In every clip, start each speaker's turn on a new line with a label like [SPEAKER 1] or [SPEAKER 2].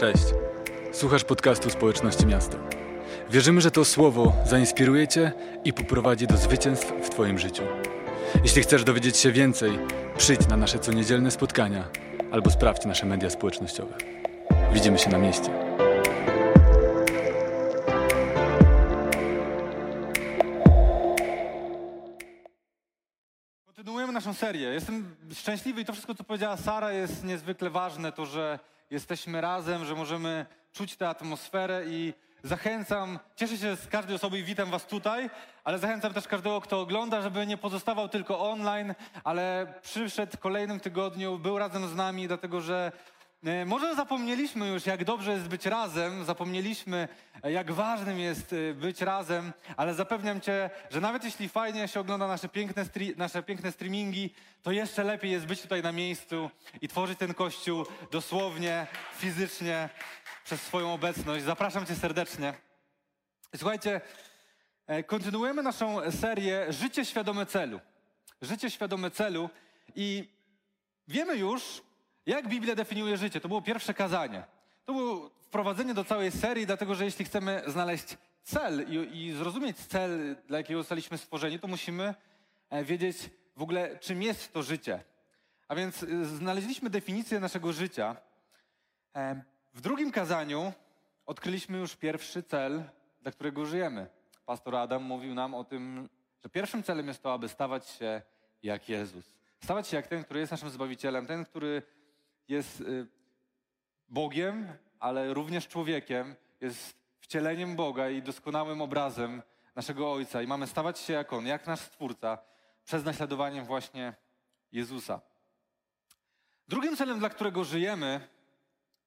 [SPEAKER 1] Cześć. Słuchasz podcastu Społeczności Miasta. Wierzymy, że to słowo zainspiruje Cię i poprowadzi do zwycięstw w Twoim życiu. Jeśli chcesz dowiedzieć się więcej, przyjdź na nasze coniedzielne spotkania albo sprawdź nasze media społecznościowe. Widzimy się na mieście.
[SPEAKER 2] Naszą serię. Jestem szczęśliwy i to wszystko, co powiedziała Sara, jest niezwykle ważne. To, że jesteśmy razem, że możemy czuć tę atmosferę i zachęcam, cieszę się z każdej osoby i witam Was tutaj, ale zachęcam też każdego, kto ogląda, żeby nie pozostawał tylko online, ale przyszedł w kolejnym tygodniu, był razem z nami, dlatego że Może zapomnieliśmy już, jak dobrze jest być razem, zapomnieliśmy, e, jak ważnym jest e, być razem, ale zapewniam Cię, że nawet jeśli fajnie się ogląda nasze piękne, nasze piękne streamingi, to jeszcze lepiej jest być tutaj na miejscu i tworzyć ten kościół dosłownie, fizycznie, przez swoją obecność. Zapraszam Cię serdecznie. Słuchajcie, e, kontynuujemy naszą serię Życie świadome celu. Życie świadome celu i wiemy już, jak Biblia definiuje życie? To było pierwsze kazanie. To było wprowadzenie do całej serii, dlatego że jeśli chcemy znaleźć cel i, i zrozumieć cel, dla jakiego zostaliśmy stworzeni, to musimy e, wiedzieć w ogóle, czym jest to życie. A więc y, znaleźliśmy definicję naszego życia. E, W drugim kazaniu odkryliśmy już pierwszy cel, dla którego żyjemy. Pastor Adam mówił nam o tym, że pierwszym celem jest to, aby stawać się jak Jezus. Stawać się jak ten, który jest naszym Zbawicielem, ten, który jest y, Bogiem, ale również człowiekiem, jest wcieleniem Boga i doskonałym obrazem naszego Ojca. I mamy stawać się jak On, jak nasz Stwórca, przez naśladowanie właśnie Jezusa. Drugim celem, dla którego żyjemy,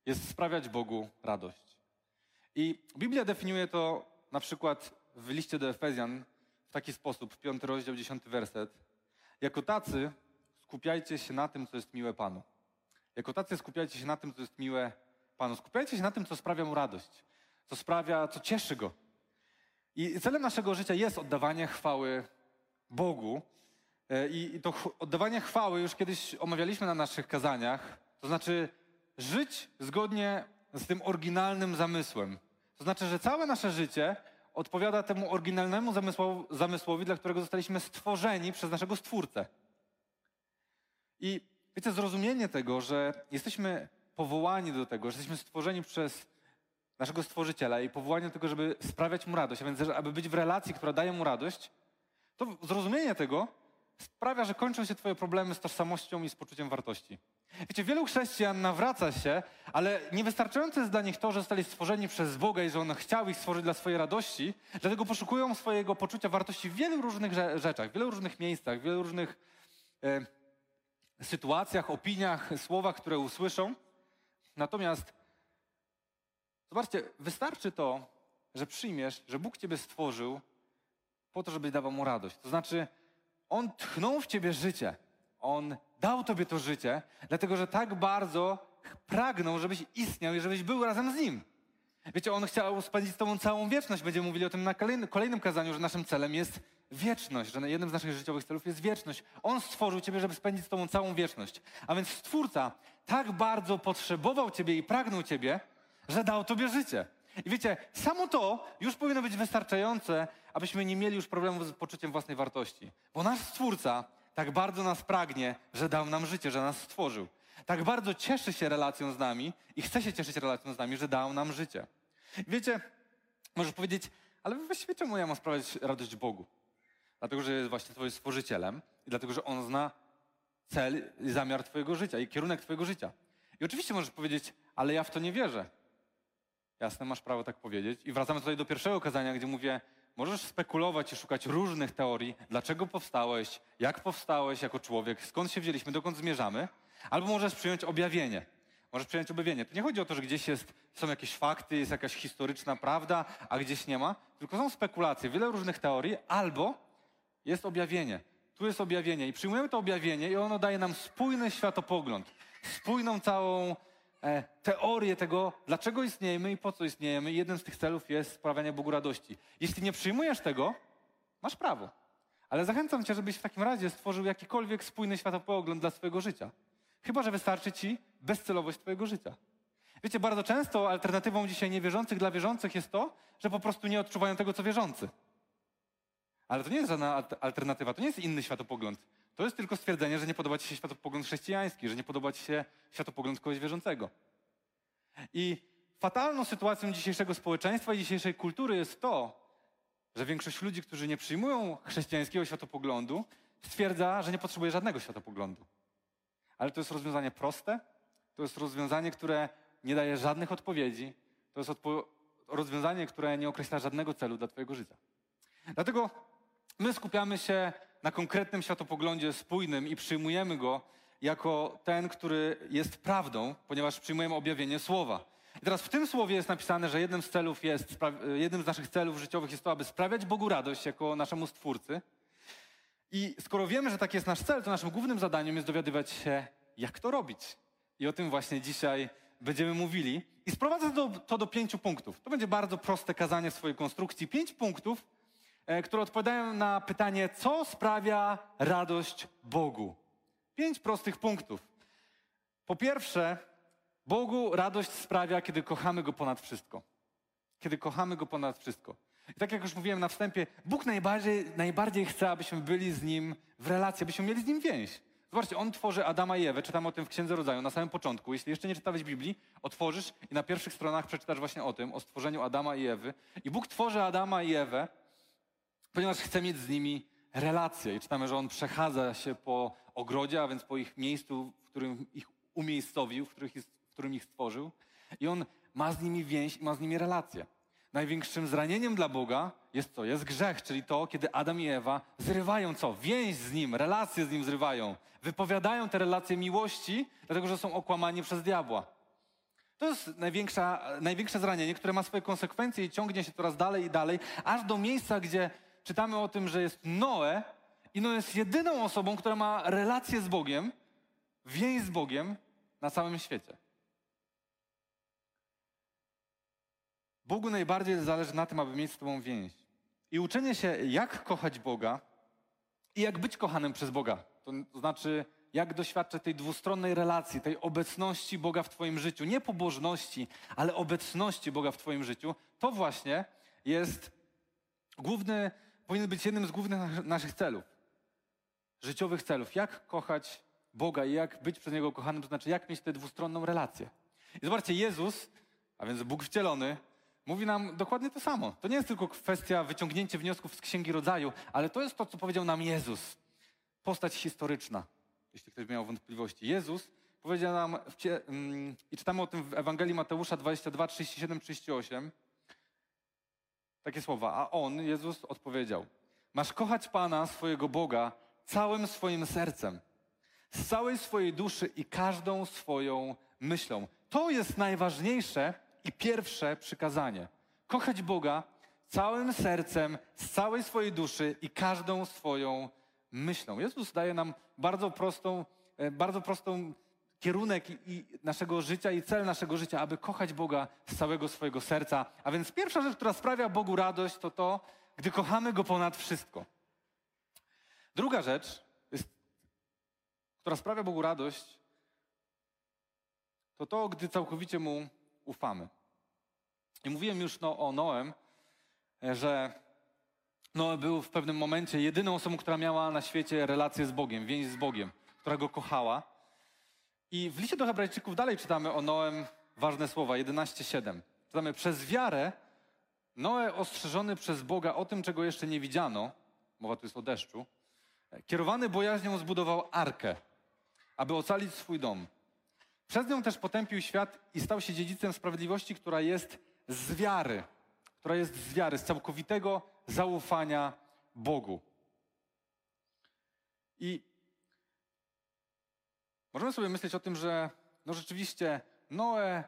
[SPEAKER 2] jest sprawiać Bogu radość. I Biblia definiuje to na przykład w liście do Efezjan w taki sposób, piąty rozdział, dziesiąty werset. Jako tacy skupiajcie się na tym, co jest miłe Panu. Jako tacy skupiajcie się na tym, co jest miłe Panu. Skupiajcie się na tym, co sprawia Mu radość, co sprawia, co cieszy Go. I celem naszego życia jest oddawanie chwały Bogu. E, I to oddawanie chwały już kiedyś omawialiśmy na naszych kazaniach. To znaczy żyć zgodnie z tym oryginalnym zamysłem. To znaczy, że całe nasze życie odpowiada temu oryginalnemu zamysłowi dla którego zostaliśmy stworzeni przez naszego Stwórcę. I wiecie, zrozumienie tego, że jesteśmy powołani do tego, że jesteśmy stworzeni przez naszego Stworzyciela i powołani do tego, żeby sprawiać Mu radość, a więc aby być w relacji, która daje Mu radość, to zrozumienie tego sprawia, że kończą się Twoje problemy z tożsamością i z poczuciem wartości. Wiecie, wielu chrześcijan nawraca się, ale niewystarczające jest dla nich to, że zostali stworzeni przez Boga i że On chciał ich stworzyć dla swojej radości, dlatego poszukują swojego poczucia wartości w wielu różnych rze- rzeczach, w wielu różnych miejscach, w wielu różnych e, sytuacjach, opiniach, słowach, które usłyszą. Natomiast zobaczcie, wystarczy to, że przyjmiesz, że Bóg Ciebie stworzył po to, żebyś dawał Mu radość. To znaczy, On tchnął w Ciebie życie. On dał Tobie to życie, dlatego że tak bardzo pragnął, żebyś istniał i żebyś był razem z Nim. Wiecie, On chciał spędzić z Tobą całą wieczność. Będziemy mówili o tym na kolejnym, kazaniu, że naszym celem jest wieczność, że jednym z naszych życiowych celów jest wieczność. On stworzył Ciebie, żeby spędzić z Tobą całą wieczność. A więc Stwórca tak bardzo potrzebował Ciebie i pragnął Ciebie, że dał Tobie życie. I wiecie, samo to już powinno być wystarczające, abyśmy nie mieli już problemu z poczuciem własnej wartości. Bo nasz Stwórca tak bardzo nas pragnie, że dał nam życie, że nas stworzył. Tak bardzo cieszy się relacją z nami i chce się cieszyć relacją z nami, że dał nam życie. Wiecie, możesz powiedzieć, ale właściwie czemu ja mam sprawiać radość Bogu? Dlatego, że jest właśnie Twoim stworzycielem i dlatego, że On zna cel i zamiar Twojego życia i kierunek Twojego życia. I oczywiście możesz powiedzieć, ale ja w to nie wierzę. Jasne, masz prawo tak powiedzieć. I wracamy tutaj do pierwszego kazania, gdzie mówię, możesz spekulować i szukać różnych teorii, dlaczego powstałeś, jak powstałeś jako człowiek, skąd się wzięliśmy, dokąd zmierzamy, albo możesz przyjąć objawienie. Możesz przyjąć objawienie. To nie chodzi o to, że gdzieś jest, są jakieś fakty, jest jakaś historyczna prawda, a gdzieś nie ma, tylko są spekulacje, wiele różnych teorii, albo jest objawienie. Tu jest objawienie i przyjmujemy to objawienie i ono daje nam spójny światopogląd, spójną całą e, teorię tego, dlaczego istniejemy i po co istniejemy. I jeden z tych celów jest sprawianie Bogu radości. Jeśli nie przyjmujesz tego, masz prawo. Ale zachęcam cię, żebyś w takim razie stworzył jakikolwiek spójny światopogląd dla swojego życia. Chyba, że wystarczy ci bezcelowość twojego życia. Wiecie, bardzo często alternatywą dzisiaj niewierzących dla wierzących jest to, że po prostu nie odczuwają tego, co wierzący. Ale to nie jest żadna alternatywa, to nie jest inny światopogląd. To jest tylko stwierdzenie, że nie podoba ci się światopogląd chrześcijański, że nie podoba ci się światopogląd kogoś wierzącego. I fatalną sytuacją dzisiejszego społeczeństwa i dzisiejszej kultury jest to, że większość ludzi, którzy nie przyjmują chrześcijańskiego światopoglądu, stwierdza, że nie potrzebuje żadnego światopoglądu. Ale to jest rozwiązanie proste, to jest rozwiązanie, które nie daje żadnych odpowiedzi, to jest odpo- rozwiązanie, które nie określa żadnego celu dla Twojego życia. Dlatego my skupiamy się na konkretnym światopoglądzie spójnym i przyjmujemy go jako ten, który jest prawdą, ponieważ przyjmujemy objawienie słowa. I teraz w tym słowie jest napisane, że jednym z celów jest, jednym z naszych celów życiowych jest to, aby sprawiać Bogu radość jako naszemu Stwórcy. I skoro wiemy, że taki jest nasz cel, to naszym głównym zadaniem jest dowiadywać się, jak to robić. I o tym właśnie dzisiaj będziemy mówili. I sprowadzę to, to do pięciu punktów. To będzie bardzo proste kazanie w swojej konstrukcji. Pięć punktów, e, które odpowiadają na pytanie, co sprawia radość Bogu. Pięć prostych punktów. Po pierwsze, Bogu radość sprawia, kiedy kochamy Go ponad wszystko. Kiedy kochamy Go ponad wszystko. I tak jak już mówiłem na wstępie, Bóg najbardziej, najbardziej chce, abyśmy byli z Nim w relacji, abyśmy mieli z Nim więź. Zobaczcie, On tworzy Adama i Ewę, czytamy o tym w Księdze Rodzaju, na samym początku. Jeśli jeszcze nie czytałeś Biblii, otworzysz i na pierwszych stronach przeczytasz właśnie o tym, o stworzeniu Adama i Ewy. I Bóg tworzy Adama i Ewę, ponieważ chce mieć z nimi relację. I czytamy, że On przechadza się po ogrodzie, a więc po ich miejscu, w którym ich umiejscowił, w, których w którym ich stworzył. I On ma z nimi więź i ma z nimi relację. Największym zranieniem dla Boga jest co? Jest grzech, czyli to, kiedy Adam i Ewa zrywają co? Więź z Nim, relacje z Nim zrywają. Wypowiadają te relacje miłości, dlatego że są okłamani przez diabła. To jest największe zranienie, które ma swoje konsekwencje i ciągnie się coraz dalej i dalej, aż do miejsca, gdzie czytamy o tym, że jest Noe i Noe jest jedyną osobą, która ma relację z Bogiem, więź z Bogiem na całym świecie. Bogu najbardziej zależy na tym, aby mieć z Tobą więź. I uczenie się, jak kochać Boga i jak być kochanym przez Boga. To znaczy, jak doświadczać tej dwustronnej relacji, tej obecności Boga w Twoim życiu. Nie pobożności, ale obecności Boga w Twoim życiu. To właśnie jest główny, powinien być jednym z głównych naszych celów. Życiowych celów. Jak kochać Boga i jak być przez Niego kochanym, to znaczy, jak mieć tę dwustronną relację. I zobaczcie, Jezus, a więc Bóg wcielony, mówi nam dokładnie to samo. To nie jest tylko kwestia wyciągnięcia wniosków z Księgi Rodzaju, ale to jest to, co powiedział nam Jezus. Postać historyczna, jeśli ktoś miał wątpliwości. Jezus powiedział nam, mm, i czytamy o tym w Ewangelii Mateusza 22, 37, 38, takie słowa. A on, Jezus, odpowiedział: Masz kochać Pana, swojego Boga, całym swoim sercem, z całej swojej duszy i każdą swoją myślą. To jest najważniejsze i pierwsze przykazanie. Kochać Boga całym sercem, z całej swojej duszy i każdą swoją myślą. Jezus daje nam bardzo prostą, e, bardzo prostą kierunek i naszego życia i cel naszego życia, aby kochać Boga z całego swojego serca. A więc pierwsza rzecz, która sprawia Bogu radość, to to, gdy kochamy Go ponad wszystko. Druga rzecz, która sprawia Bogu radość, to to, gdy całkowicie Mu ufamy. I mówiłem już no, o Noem, e, że Noe był w pewnym momencie jedyną osobą, która miała na świecie relację z Bogiem, więź z Bogiem, która go kochała. I w liście do Hebrajczyków dalej czytamy o Noem ważne słowa, 11:7. Czytamy, przez wiarę Noe ostrzeżony przez Boga o tym, czego jeszcze nie widziano, mowa tu jest o deszczu, kierowany bojaźnią zbudował arkę, aby ocalić swój dom. Przez nią też potępił świat i stał się dziedzicem sprawiedliwości, która jest z wiary, która jest z wiary, z całkowitego zaufania Bogu. I możemy sobie myśleć o tym, że no rzeczywiście Noe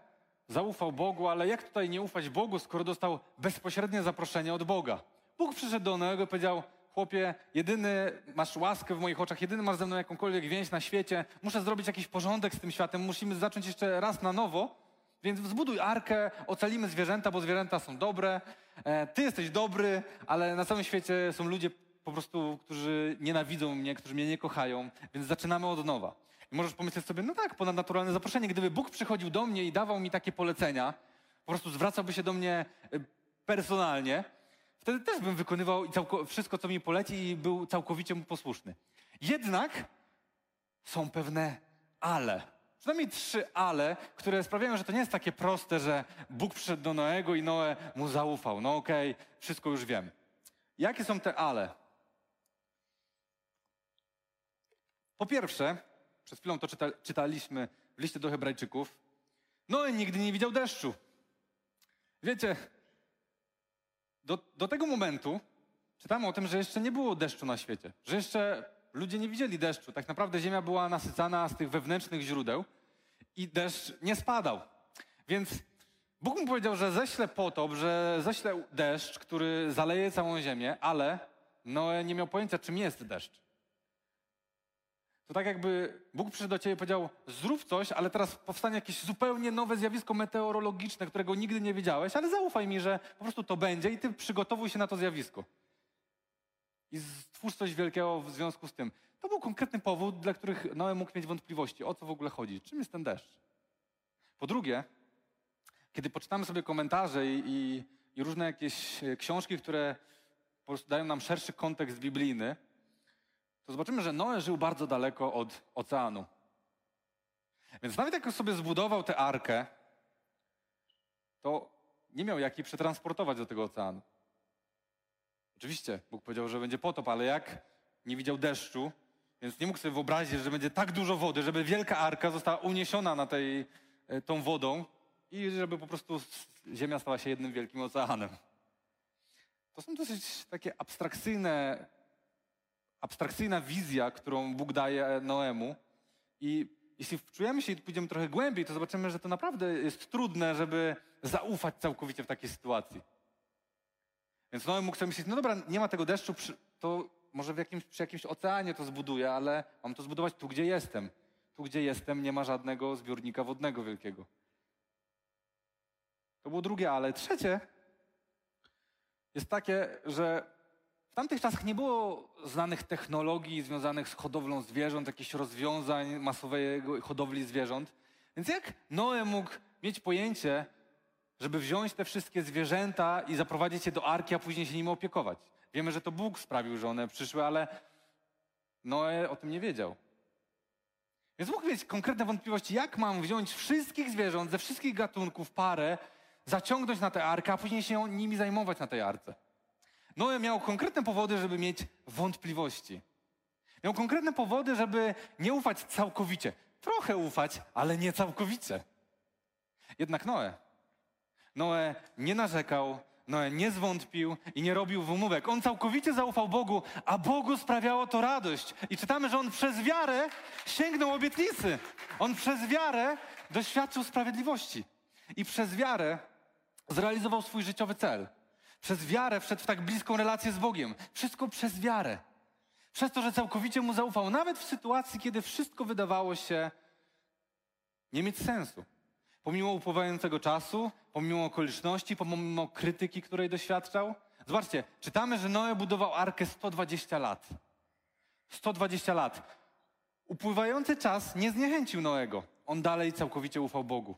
[SPEAKER 2] zaufał Bogu, ale jak tutaj nie ufać Bogu, skoro dostał bezpośrednie zaproszenie od Boga? Bóg przyszedł do Noego i powiedział, chłopie, jedyny masz łaskę w moich oczach, jedyny masz ze mną jakąkolwiek więź na świecie, muszę zrobić jakiś porządek z tym światem, musimy zacząć jeszcze raz na nowo, więc zbuduj arkę, ocalimy zwierzęta, bo zwierzęta są dobre, e, ty jesteś dobry, ale na całym świecie są ludzie po prostu, którzy nienawidzą mnie, którzy mnie nie kochają, więc zaczynamy od nowa. I możesz pomyśleć sobie, no tak, ponadnaturalne zaproszenie. Gdyby Bóg przychodził do mnie i dawał mi takie polecenia, po prostu zwracałby się do mnie y, personalnie, wtedy też bym wykonywał wszystko, co mi poleci i był całkowicie mu posłuszny. Jednak są pewne ale. Przynajmniej trzy ale, które sprawiają, że to nie jest takie proste, że Bóg przyszedł do Noego i Noe mu zaufał. No okej, okay, wszystko już wiem. Jakie są te ale? Po pierwsze, przed chwilą to czyta, czytaliśmy w liście do Hebrajczyków, Noe nigdy nie widział deszczu. Wiecie, do, do tego momentu czytamy o tym, że jeszcze nie było deszczu na świecie, że jeszcze ludzie nie widzieli deszczu. Tak naprawdę ziemia była nasycana z tych wewnętrznych źródeł i deszcz nie spadał. Więc Bóg mu powiedział, że ześle potop, że ześle deszcz, który zaleje całą ziemię, ale Noe nie miał pojęcia, czym jest deszcz. To tak jakby Bóg przyszedł do ciebie i powiedział, zrób coś, ale teraz powstanie jakieś zupełnie nowe zjawisko meteorologiczne, którego nigdy nie wiedziałeś, ale zaufaj mi, że po prostu to będzie i ty przygotowuj się na to zjawisko. I stwórz coś wielkiego w związku z tym. To był konkretny powód, dla których Noe mógł mieć wątpliwości, o co w ogóle chodzi, czym jest ten deszcz. Po drugie, kiedy poczytamy sobie komentarze i, i, i różne jakieś książki, które po prostu dają nam szerszy kontekst biblijny, to zobaczymy, że Noe żył bardzo daleko od oceanu. Więc nawet jak sobie zbudował tę arkę, to nie miał jak jej przetransportować do tego oceanu. Oczywiście, Bóg powiedział, że będzie potop, ale jak nie widział deszczu, więc nie mógł sobie wyobrazić, że będzie tak dużo wody, żeby wielka arka została uniesiona na tej, e, tą wodą i żeby po prostu ziemia stała się jednym wielkim oceanem. To są dosyć takie abstrakcyjne abstrakcyjna wizja, którą Bóg daje Noemu. I jeśli wczujemy się i pójdziemy trochę głębiej, to zobaczymy, że to naprawdę jest trudne, żeby zaufać całkowicie w takiej sytuacji. Więc Noe mógł sobie myśleć, no dobra, nie ma tego deszczu, to może w jakimś, przy jakimś oceanie to zbuduję, ale mam to zbudować tu, gdzie jestem. Tu, gdzie jestem, nie ma żadnego zbiornika wodnego wielkiego. To było drugie, ale trzecie jest takie, że w tamtych czasach nie było znanych technologii związanych z hodowlą zwierząt, jakichś rozwiązań masowej hodowli zwierząt. Więc jak Noe mógł mieć pojęcie, żeby wziąć te wszystkie zwierzęta i zaprowadzić je do arki, a później się nimi opiekować? Wiemy, że to Bóg sprawił, że one przyszły, ale Noe o tym nie wiedział. Więc mógł mieć konkretne wątpliwości, jak mam wziąć wszystkich zwierząt ze wszystkich gatunków parę, zaciągnąć na tę arkę, a później się nimi zajmować na tej arce. Noe miał konkretne powody, żeby mieć wątpliwości. Miał konkretne powody, żeby nie ufać całkowicie. Trochę ufać, ale nie całkowicie. Jednak Noe. Noe nie narzekał, Noe nie zwątpił i nie robił wymówek. On całkowicie zaufał Bogu, a Bogu sprawiało to radość. I czytamy, że on przez wiarę sięgnął obietnicy. On przez wiarę doświadczył sprawiedliwości. I przez wiarę zrealizował swój życiowy cel. Przez wiarę wszedł w tak bliską relację z Bogiem. Wszystko przez wiarę. Przez to, że całkowicie mu zaufał, nawet w sytuacji, kiedy wszystko wydawało się nie mieć sensu. Pomimo upływającego czasu, pomimo okoliczności, pomimo krytyki, której doświadczał. Zobaczcie, czytamy, że Noe budował arkę 120 lat. 120 lat. Upływający czas nie zniechęcił Noego. On dalej całkowicie ufał Bogu.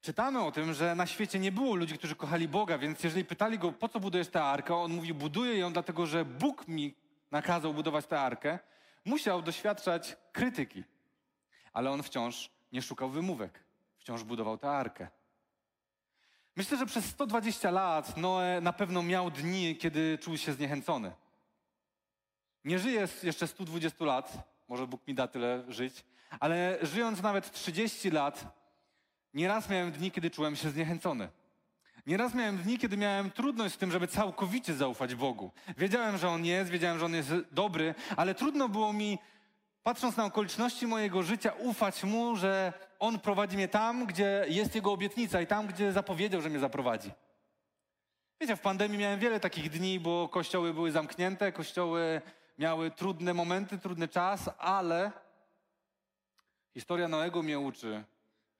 [SPEAKER 2] Czytamy o tym, że na świecie nie było ludzi, którzy kochali Boga, więc jeżeli pytali go, po co budujesz tę arkę, on mówił, buduję ją dlatego, że Bóg mi nakazał budować tę arkę. Musiał doświadczać krytyki, ale on wciąż nie szukał wymówek. Wciąż budował tę arkę. Myślę, że przez 120 lat Noe na pewno miał dni, kiedy czuł się zniechęcony. Nie żyje jeszcze 120 lat, może Bóg mi da tyle żyć, ale żyjąc nawet 30 lat, Nieraz miałem dni, kiedy czułem się zniechęcony. Nieraz miałem dni, kiedy miałem trudność z tym, żeby całkowicie zaufać Bogu. Wiedziałem, że On jest, wiedziałem, że On jest dobry, ale trudno było mi, patrząc na okoliczności mojego życia, ufać Mu, że On prowadzi mnie tam, gdzie jest Jego obietnica i tam, gdzie zapowiedział, że mnie zaprowadzi. Wiecie, w pandemii miałem wiele takich dni, bo kościoły były zamknięte, kościoły miały trudne momenty, trudny czas, ale historia Noego mnie uczy,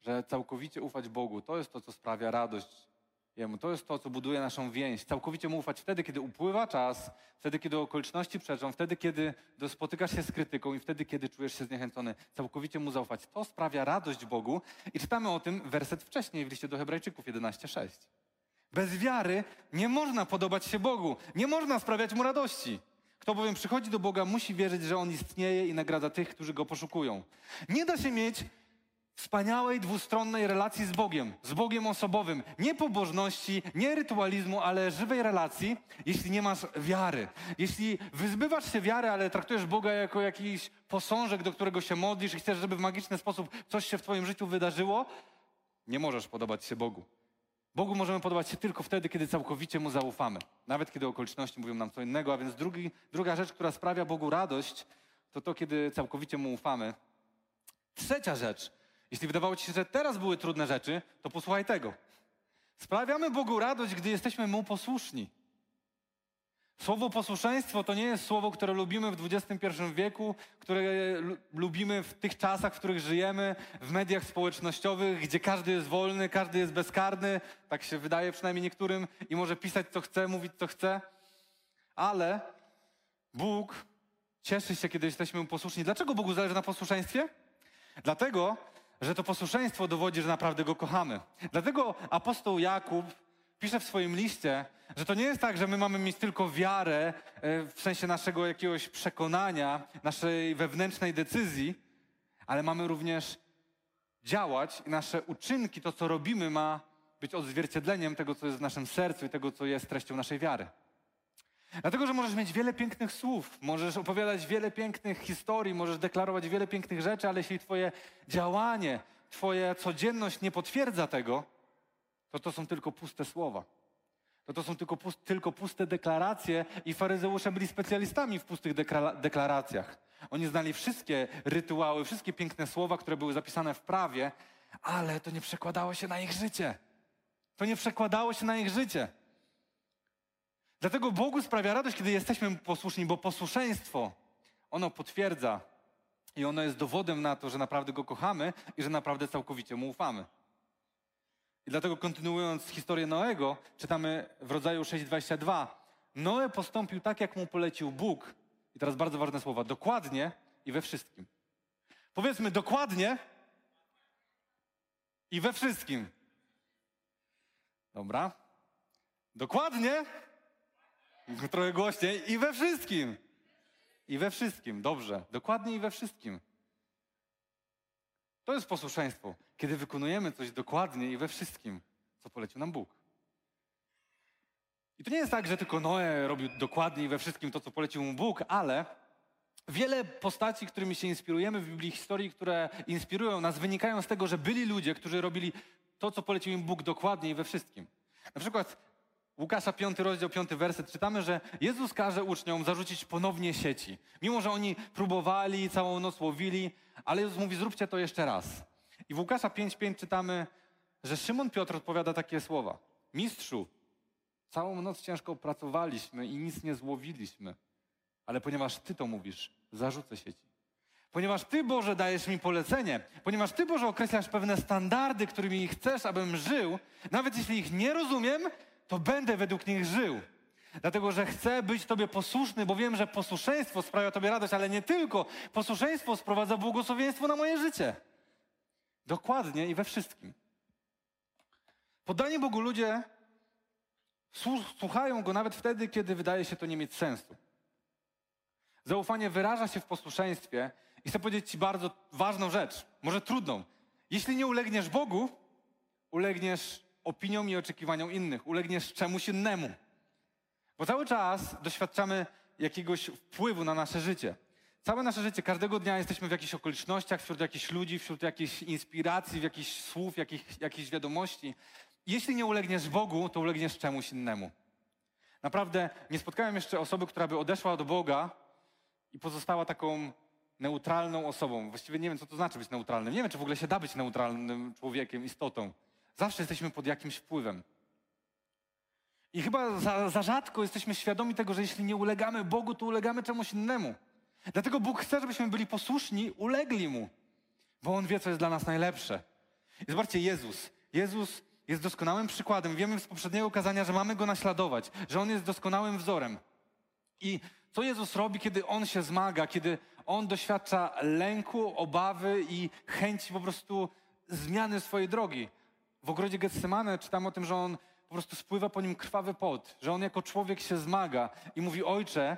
[SPEAKER 2] że całkowicie ufać Bogu to jest to, co sprawia radość Jemu. To jest to, co buduje naszą więź. Całkowicie mu ufać wtedy, kiedy upływa czas, wtedy, kiedy okoliczności przeczą, wtedy, kiedy spotykasz się z krytyką i wtedy, kiedy czujesz się zniechęcony. Całkowicie mu zaufać. To sprawia radość Bogu. I czytamy o tym werset wcześniej w liście do Hebrajczyków 11:6. Bez wiary nie można podobać się Bogu, nie można sprawiać mu radości. Kto bowiem przychodzi do Boga, musi wierzyć, że On istnieje i nagradza tych, którzy Go poszukują. Nie da się mieć wspaniałej, dwustronnej relacji z Bogiem, z Bogiem osobowym. Nie pobożności, nie rytualizmu, ale żywej relacji, jeśli nie masz wiary. Jeśli wyzbywasz się wiary, ale traktujesz Boga jako jakiś posążek, do którego się modlisz i chcesz, żeby w magiczny sposób coś się w twoim życiu wydarzyło, nie możesz podobać się Bogu. Bogu możemy podobać się tylko wtedy, kiedy całkowicie Mu zaufamy. Nawet kiedy okoliczności mówią nam co innego. A więc drugi, druga rzecz, która sprawia Bogu radość, to to, kiedy całkowicie Mu ufamy. Trzecia rzecz. Jeśli wydawało ci się, że teraz były trudne rzeczy, to posłuchaj tego. Sprawiamy Bogu radość, gdy jesteśmy Mu posłuszni. Słowo posłuszeństwo to nie jest słowo, które lubimy w XXI wieku, które lubimy w tych czasach, w których żyjemy, w mediach społecznościowych, gdzie każdy jest wolny, każdy jest bezkarny, tak się wydaje przynajmniej niektórym, i może pisać co chce, mówić co chce. Ale Bóg cieszy się, kiedy jesteśmy posłuszni. Dlaczego Bogu zależy na posłuszeństwie? Dlatego, że to posłuszeństwo dowodzi, że naprawdę Go kochamy. Dlatego apostoł Jakub pisze w swoim liście, że to nie jest tak, że my mamy mieć tylko wiarę e, w sensie naszego jakiegoś przekonania, naszej wewnętrznej decyzji, ale mamy również działać i nasze uczynki, to co robimy, ma być odzwierciedleniem tego, co jest w naszym sercu i tego, co jest treścią naszej wiary. Dlatego, że możesz mieć wiele pięknych słów, możesz opowiadać wiele pięknych historii, możesz deklarować wiele pięknych rzeczy, ale jeśli Twoje działanie, Twoja codzienność nie potwierdza tego, to to są tylko puste słowa. To to są tylko, pust, tylko puste deklaracje i faryzeusze byli specjalistami w pustych deklaracjach. Oni znali wszystkie rytuały, wszystkie piękne słowa, które były zapisane w prawie, ale to nie przekładało się na ich życie. To nie przekładało się na ich życie. Dlatego Bogu sprawia radość, kiedy jesteśmy posłuszni, bo posłuszeństwo, ono potwierdza i ono jest dowodem na to, że naprawdę Go kochamy i że naprawdę całkowicie Mu ufamy. I dlatego kontynuując historię Noego, czytamy w rodzaju 6:22. Noe postąpił tak, jak mu polecił Bóg. I teraz bardzo ważne słowa. Dokładnie i we wszystkim. Powiedzmy dokładnie i we wszystkim. Dobra. Dokładnie. Trochę głośniej. I we wszystkim. I we wszystkim. Dobrze. Dokładnie i we wszystkim. To jest posłuszeństwo, kiedy wykonujemy coś dokładnie i we wszystkim, co polecił nam Bóg. I to nie jest tak, że tylko Noe robił dokładnie i we wszystkim to, co polecił mu Bóg, ale wiele postaci, którymi się inspirujemy w Biblii, historii, które inspirują nas, wynikają z tego, że byli ludzie, którzy robili to, co polecił im Bóg dokładnie i we wszystkim. Na przykład Łukasza 5 rozdział 5 werset czytamy, że Jezus każe uczniom zarzucić ponownie sieci. Mimo, że oni próbowali, całą noc łowili, ale Jezus mówi, zróbcie to jeszcze raz. I w Łukasza 5,5 czytamy, że Szymon Piotr odpowiada takie słowa. Mistrzu, całą noc ciężko pracowaliśmy i nic nie złowiliśmy, ale ponieważ Ty to mówisz, zarzucę sieci. Ponieważ Ty, Boże, dajesz mi polecenie, ponieważ Ty, Boże, określasz pewne standardy, którymi chcesz, abym żył, nawet jeśli ich nie rozumiem, to będę według nich żył. Dlatego, że chcę być Tobie posłuszny, bo wiem, że posłuszeństwo sprawia Tobie radość, ale nie tylko. Posłuszeństwo sprowadza błogosławieństwo na moje życie. Dokładnie i we wszystkim. Poddani Bogu ludzie słuchają Go nawet wtedy, kiedy wydaje się to nie mieć sensu. Zaufanie wyraża się w posłuszeństwie i chcę powiedzieć Ci bardzo ważną rzecz, może trudną. Jeśli nie ulegniesz Bogu, ulegniesz opiniom i oczekiwaniom innych, ulegniesz czemuś innemu. Bo cały czas doświadczamy jakiegoś wpływu na nasze życie. Całe nasze życie, każdego dnia jesteśmy w jakichś okolicznościach, wśród jakichś ludzi, wśród jakichś inspiracji, w jakichś słów, jakich, jakichś wiadomości. Jeśli nie ulegniesz Bogu, to ulegniesz czemuś innemu. Naprawdę nie spotkałem jeszcze osoby, która by odeszła do Boga i pozostała taką neutralną osobą. Właściwie nie wiem, co to znaczy być neutralnym. Nie wiem, czy w ogóle się da być neutralnym człowiekiem, istotą. Zawsze jesteśmy pod jakimś wpływem. I chyba za, za, rzadko jesteśmy świadomi tego, że jeśli nie ulegamy Bogu, to ulegamy czemuś innemu. Dlatego Bóg chce, żebyśmy byli posłuszni, ulegli Mu, bo On wie, co jest dla nas najlepsze. I zobaczcie, Jezus. Jezus jest doskonałym przykładem. Wiemy z poprzedniego kazania, że mamy go naśladować, że on jest doskonałym wzorem. I co Jezus robi, kiedy on się zmaga, kiedy on doświadcza lęku, obawy i chęci po prostu zmiany swojej drogi? W ogrodzie Getsemane czytam o tym, że on po prostu spływa po nim krwawy pot, że on jako człowiek się zmaga i mówi: Ojcze,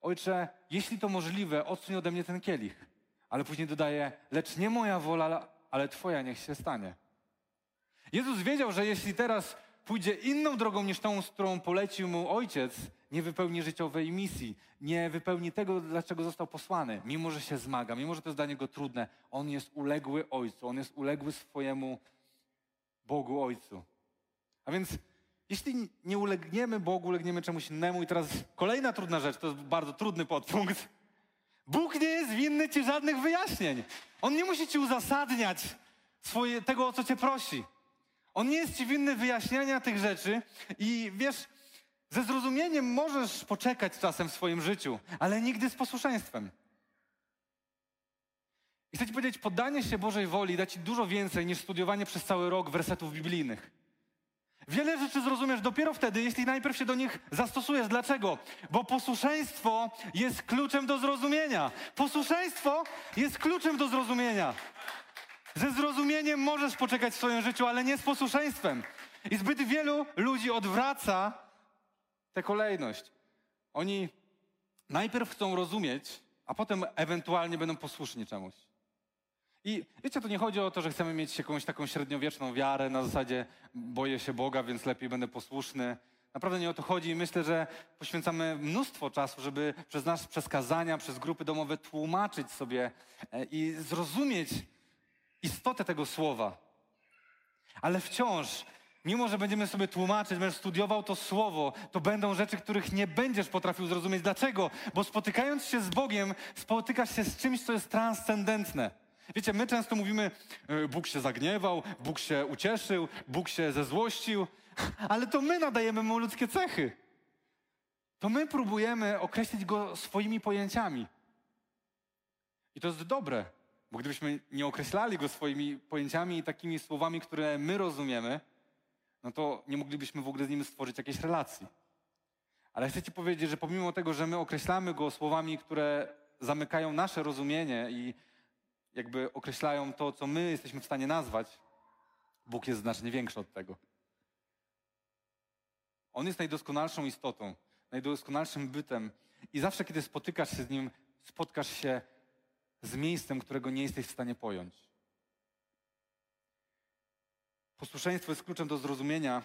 [SPEAKER 2] Ojcze, jeśli to możliwe, odsuń ode mnie ten kielich. Ale później dodaje: Lecz nie moja wola, ale Twoja niech się stanie. Jezus wiedział, że jeśli teraz pójdzie inną drogą niż tą, z którą polecił mu ojciec, nie wypełni życiowej misji, nie wypełni tego, dlaczego został posłany, mimo że się zmaga, mimo że to jest dla niego trudne. On jest uległy ojcu, on jest uległy swojemu Bogu Ojcu. A więc jeśli nie ulegniemy Bogu, ulegniemy czemuś innemu, i teraz kolejna trudna rzecz, to jest bardzo trudny podpunkt. Bóg nie jest winny ci żadnych wyjaśnień. On nie musi ci uzasadniać swoje, tego, o co cię prosi. On nie jest ci winny wyjaśniania tych rzeczy i wiesz, ze zrozumieniem możesz poczekać czasem w swoim życiu, ale nigdy z posłuszeństwem. I chcę ci powiedzieć, poddanie się Bożej woli da ci dużo więcej niż studiowanie przez cały rok wersetów biblijnych. Wiele rzeczy zrozumiesz dopiero wtedy, jeśli najpierw się do nich zastosujesz. Dlaczego? Bo posłuszeństwo jest kluczem do zrozumienia. Posłuszeństwo jest kluczem do zrozumienia. Ze zrozumieniem możesz poczekać w swoim życiu, ale nie z posłuszeństwem. I zbyt wielu ludzi odwraca tę kolejność. Oni najpierw chcą rozumieć, a potem ewentualnie będą posłuszni czemuś. I wiecie, to nie chodzi o to, że chcemy mieć jakąś taką średniowieczną wiarę na zasadzie boję się Boga, więc lepiej będę posłuszny. Naprawdę nie o to chodzi i myślę, że poświęcamy mnóstwo czasu, żeby przez nas, przez kazania, przez grupy domowe tłumaczyć sobie e, i zrozumieć istotę tego słowa. Ale wciąż, mimo że będziemy sobie tłumaczyć, będziesz studiował to słowo, to będą rzeczy, których nie będziesz potrafił zrozumieć. Dlaczego? Bo spotykając się z Bogiem, spotykasz się z czymś, co jest transcendentne. Wiecie, my często mówimy, e, Bóg się zagniewał, Bóg się ucieszył, Bóg się zezłościł, ale to my nadajemy mu ludzkie cechy. To my próbujemy określić go swoimi pojęciami. I to jest dobre, bo gdybyśmy nie określali go swoimi pojęciami i takimi słowami, które my rozumiemy, no to nie moglibyśmy w ogóle z nim stworzyć jakiejś relacji. Ale chcę Ci powiedzieć, że pomimo tego, że my określamy go słowami, które zamykają nasze rozumienie i jakby określają to, co my jesteśmy w stanie nazwać, Bóg jest znacznie większy od tego. On jest najdoskonalszą istotą, najdoskonalszym bytem i zawsze, kiedy spotykasz się z Nim, spotkasz się z miejscem, którego nie jesteś w stanie pojąć. Posłuszeństwo jest kluczem do zrozumienia.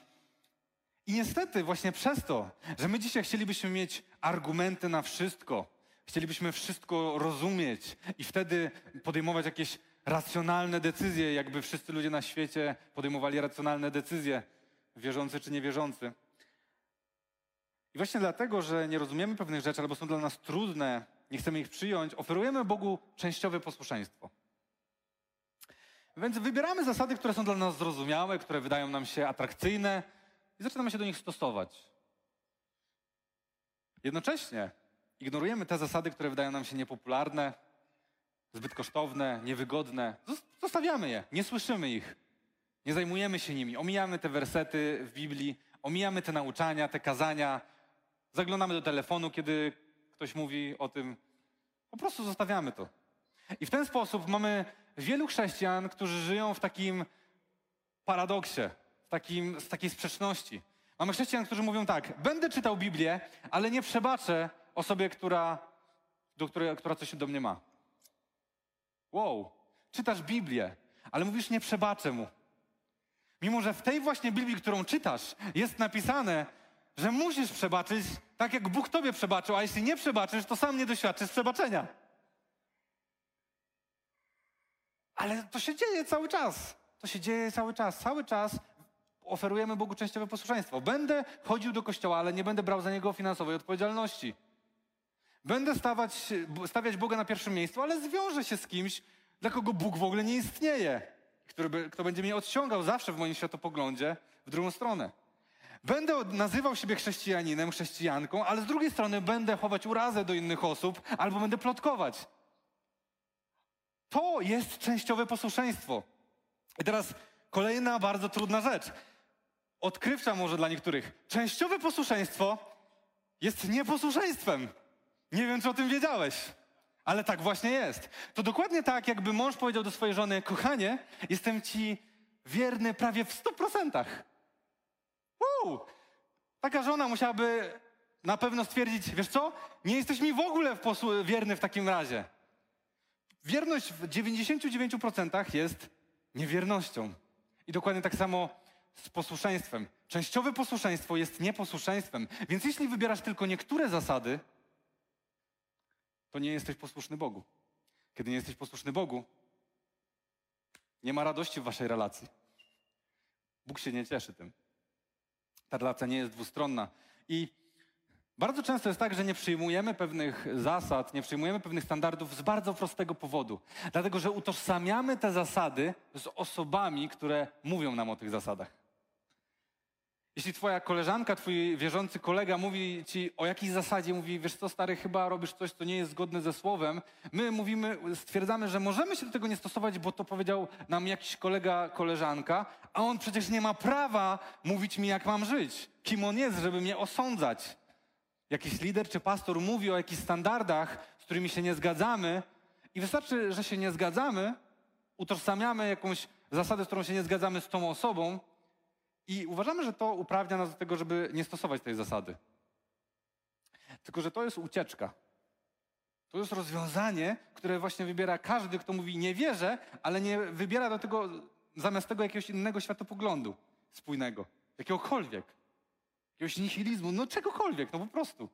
[SPEAKER 2] I niestety właśnie przez to, że my dzisiaj chcielibyśmy mieć argumenty na wszystko, chcielibyśmy wszystko rozumieć i wtedy podejmować jakieś racjonalne decyzje, jakby wszyscy ludzie na świecie podejmowali racjonalne decyzje, wierzący czy niewierzący. I właśnie dlatego, że nie rozumiemy pewnych rzeczy albo są dla nas trudne, nie chcemy ich przyjąć, oferujemy Bogu częściowe posłuszeństwo. Więc wybieramy zasady, które są dla nas zrozumiałe, które wydają nam się atrakcyjne i zaczynamy się do nich stosować. Jednocześnie ignorujemy te zasady, które wydają nam się niepopularne, zbyt kosztowne, niewygodne. Zostawiamy je, nie słyszymy ich, nie zajmujemy się nimi, omijamy te wersety w Biblii, omijamy te nauczania, te kazania, zaglądamy do telefonu, kiedy ktoś mówi o tym. Po prostu zostawiamy to. I w ten sposób mamy wielu chrześcijan, którzy żyją w takim paradoksie, w, takim, w takiej sprzeczności. Mamy chrześcijan, którzy mówią tak: Będę czytał Biblię, ale nie przebaczę osobie, która, do której, która coś do mnie ma. Wow, czytasz Biblię, ale mówisz, nie przebaczę mu. Mimo, że w tej właśnie Biblii, którą czytasz, jest napisane, że musisz przebaczyć tak, jak Bóg tobie przebaczył, a jeśli nie przebaczysz, to sam nie doświadczysz przebaczenia. Ale to się dzieje cały czas. To się dzieje cały czas. Cały czas oferujemy Bogu częściowe posłuszeństwo. Będę chodził do kościoła, ale nie będę brał za niego finansowej odpowiedzialności. Będę stawać, stawiać Boga na pierwszym miejscu, ale zwiążę się z kimś, dla kogo Bóg w ogóle nie istnieje, który by, kto będzie mnie odciągał zawsze w moim światopoglądzie w drugą stronę. Będę nazywał siebie chrześcijaninem, chrześcijanką, ale z drugiej strony będę chować urazę do innych osób albo będę plotkować. To jest częściowe posłuszeństwo. I teraz Kolejna bardzo trudna rzecz. Odkrywcza może dla niektórych. Częściowe posłuszeństwo jest nieposłuszeństwem. Nie wiem, czy o tym wiedziałeś, ale tak właśnie jest. To dokładnie tak, jakby mąż powiedział do swojej żony: Kochanie, jestem ci wierny prawie w stu procentach. Wow! Taka żona musiałaby na pewno stwierdzić: Wiesz co? Nie jesteś mi w ogóle w wierny w takim razie. Wierność w 99% jest niewiernością. I dokładnie tak samo z posłuszeństwem. Częściowe posłuszeństwo jest nieposłuszeństwem. Więc jeśli wybierasz tylko niektóre zasady, to nie jesteś posłuszny Bogu. Kiedy nie jesteś posłuszny Bogu, nie ma radości w waszej relacji. Bóg się nie cieszy tym. Ta relacja nie jest dwustronna. I bardzo często jest tak, że nie przyjmujemy pewnych zasad, nie przyjmujemy pewnych standardów z bardzo prostego powodu. Dlatego, że utożsamiamy te zasady z osobami, które mówią nam o tych zasadach. Jeśli twoja koleżanka, twój wierzący kolega mówi ci o jakiejś zasadzie, mówi, wiesz co, stary, chyba robisz coś, co nie jest zgodne ze słowem, my mówimy, stwierdzamy, że możemy się do tego nie stosować, bo to powiedział nam jakiś kolega, koleżanka, a on przecież nie ma prawa mówić mi, jak mam żyć. Kim on jest, żeby mnie osądzać? Jakiś lider czy pastor mówi o jakichś standardach, z którymi się nie zgadzamy i wystarczy, że się nie zgadzamy, utożsamiamy jakąś zasadę, z którą się nie zgadzamy z tą osobą, i uważamy, że to uprawnia nas do tego, żeby nie stosować tej zasady. Tylko, że to jest ucieczka. To jest rozwiązanie, które właśnie wybiera każdy, kto mówi nie wierzę, ale nie wybiera do tego zamiast tego jakiegoś innego światopoglądu spójnego, jakiegokolwiek, jakiegoś nihilizmu, no czegokolwiek, no po prostu.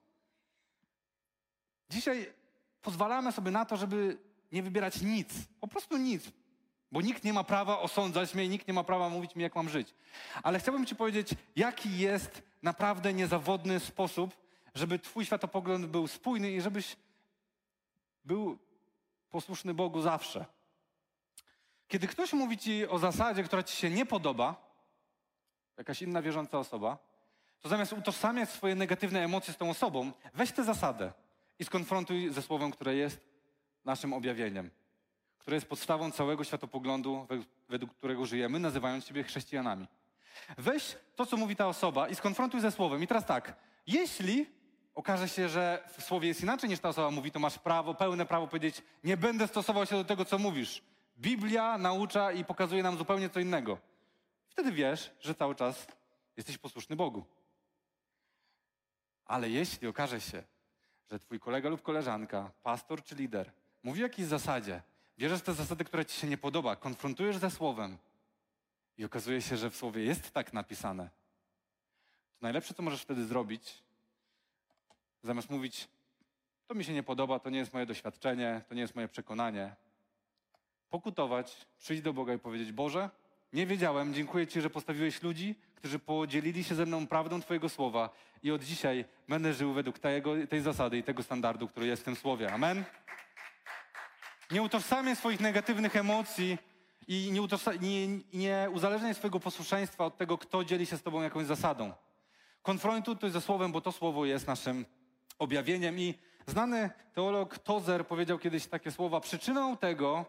[SPEAKER 2] Dzisiaj pozwalamy sobie na to, żeby nie wybierać nic, po prostu nic, bo nikt nie ma prawa osądzać mnie, nikt nie ma prawa mówić mi, jak mam żyć. Ale chciałbym Ci powiedzieć, jaki jest naprawdę niezawodny sposób, żeby Twój światopogląd był spójny i żebyś był posłuszny Bogu zawsze. Kiedy ktoś mówi Ci o zasadzie, która Ci się nie podoba, jakaś inna wierząca osoba, to zamiast utożsamiać swoje negatywne emocje z tą osobą, weź tę zasadę i skonfrontuj ze słowem, które jest naszym objawieniem które jest podstawą całego światopoglądu, według którego żyjemy, nazywając siebie chrześcijanami. Weź to, co mówi ta osoba i skonfrontuj ze słowem. I teraz tak, jeśli okaże się, że w słowie jest inaczej niż ta osoba mówi, to masz prawo, pełne prawo powiedzieć, nie będę stosował się do tego, co mówisz. Biblia naucza i pokazuje nam zupełnie co innego. Wtedy wiesz, że cały czas jesteś posłuszny Bogu. Ale jeśli okaże się, że twój kolega lub koleżanka, pastor czy lider mówi o jakiejś zasadzie, Bierzesz te zasady, które ci się nie podoba, konfrontujesz ze słowem i okazuje się, że w słowie jest tak napisane. To najlepsze, co możesz wtedy zrobić, zamiast mówić, to mi się nie podoba, to nie jest moje doświadczenie, to nie jest moje przekonanie, pokutować, przyjść do Boga i powiedzieć: Boże, nie wiedziałem, dziękuję Ci, że postawiłeś ludzi, którzy podzielili się ze mną prawdą Twojego słowa i od dzisiaj będę żył według tej zasady i tego standardu, który jest w tym słowie. Amen. Nie utożsamiaj swoich negatywnych emocji i nie, nie, nie uzależniaj swojego posłuszeństwa od tego, kto dzieli się z tobą jakąś zasadą. Konfrontuj to ze słowem, bo to słowo jest naszym objawieniem. I znany teolog Tozer powiedział kiedyś takie słowa: Przyczyną tego,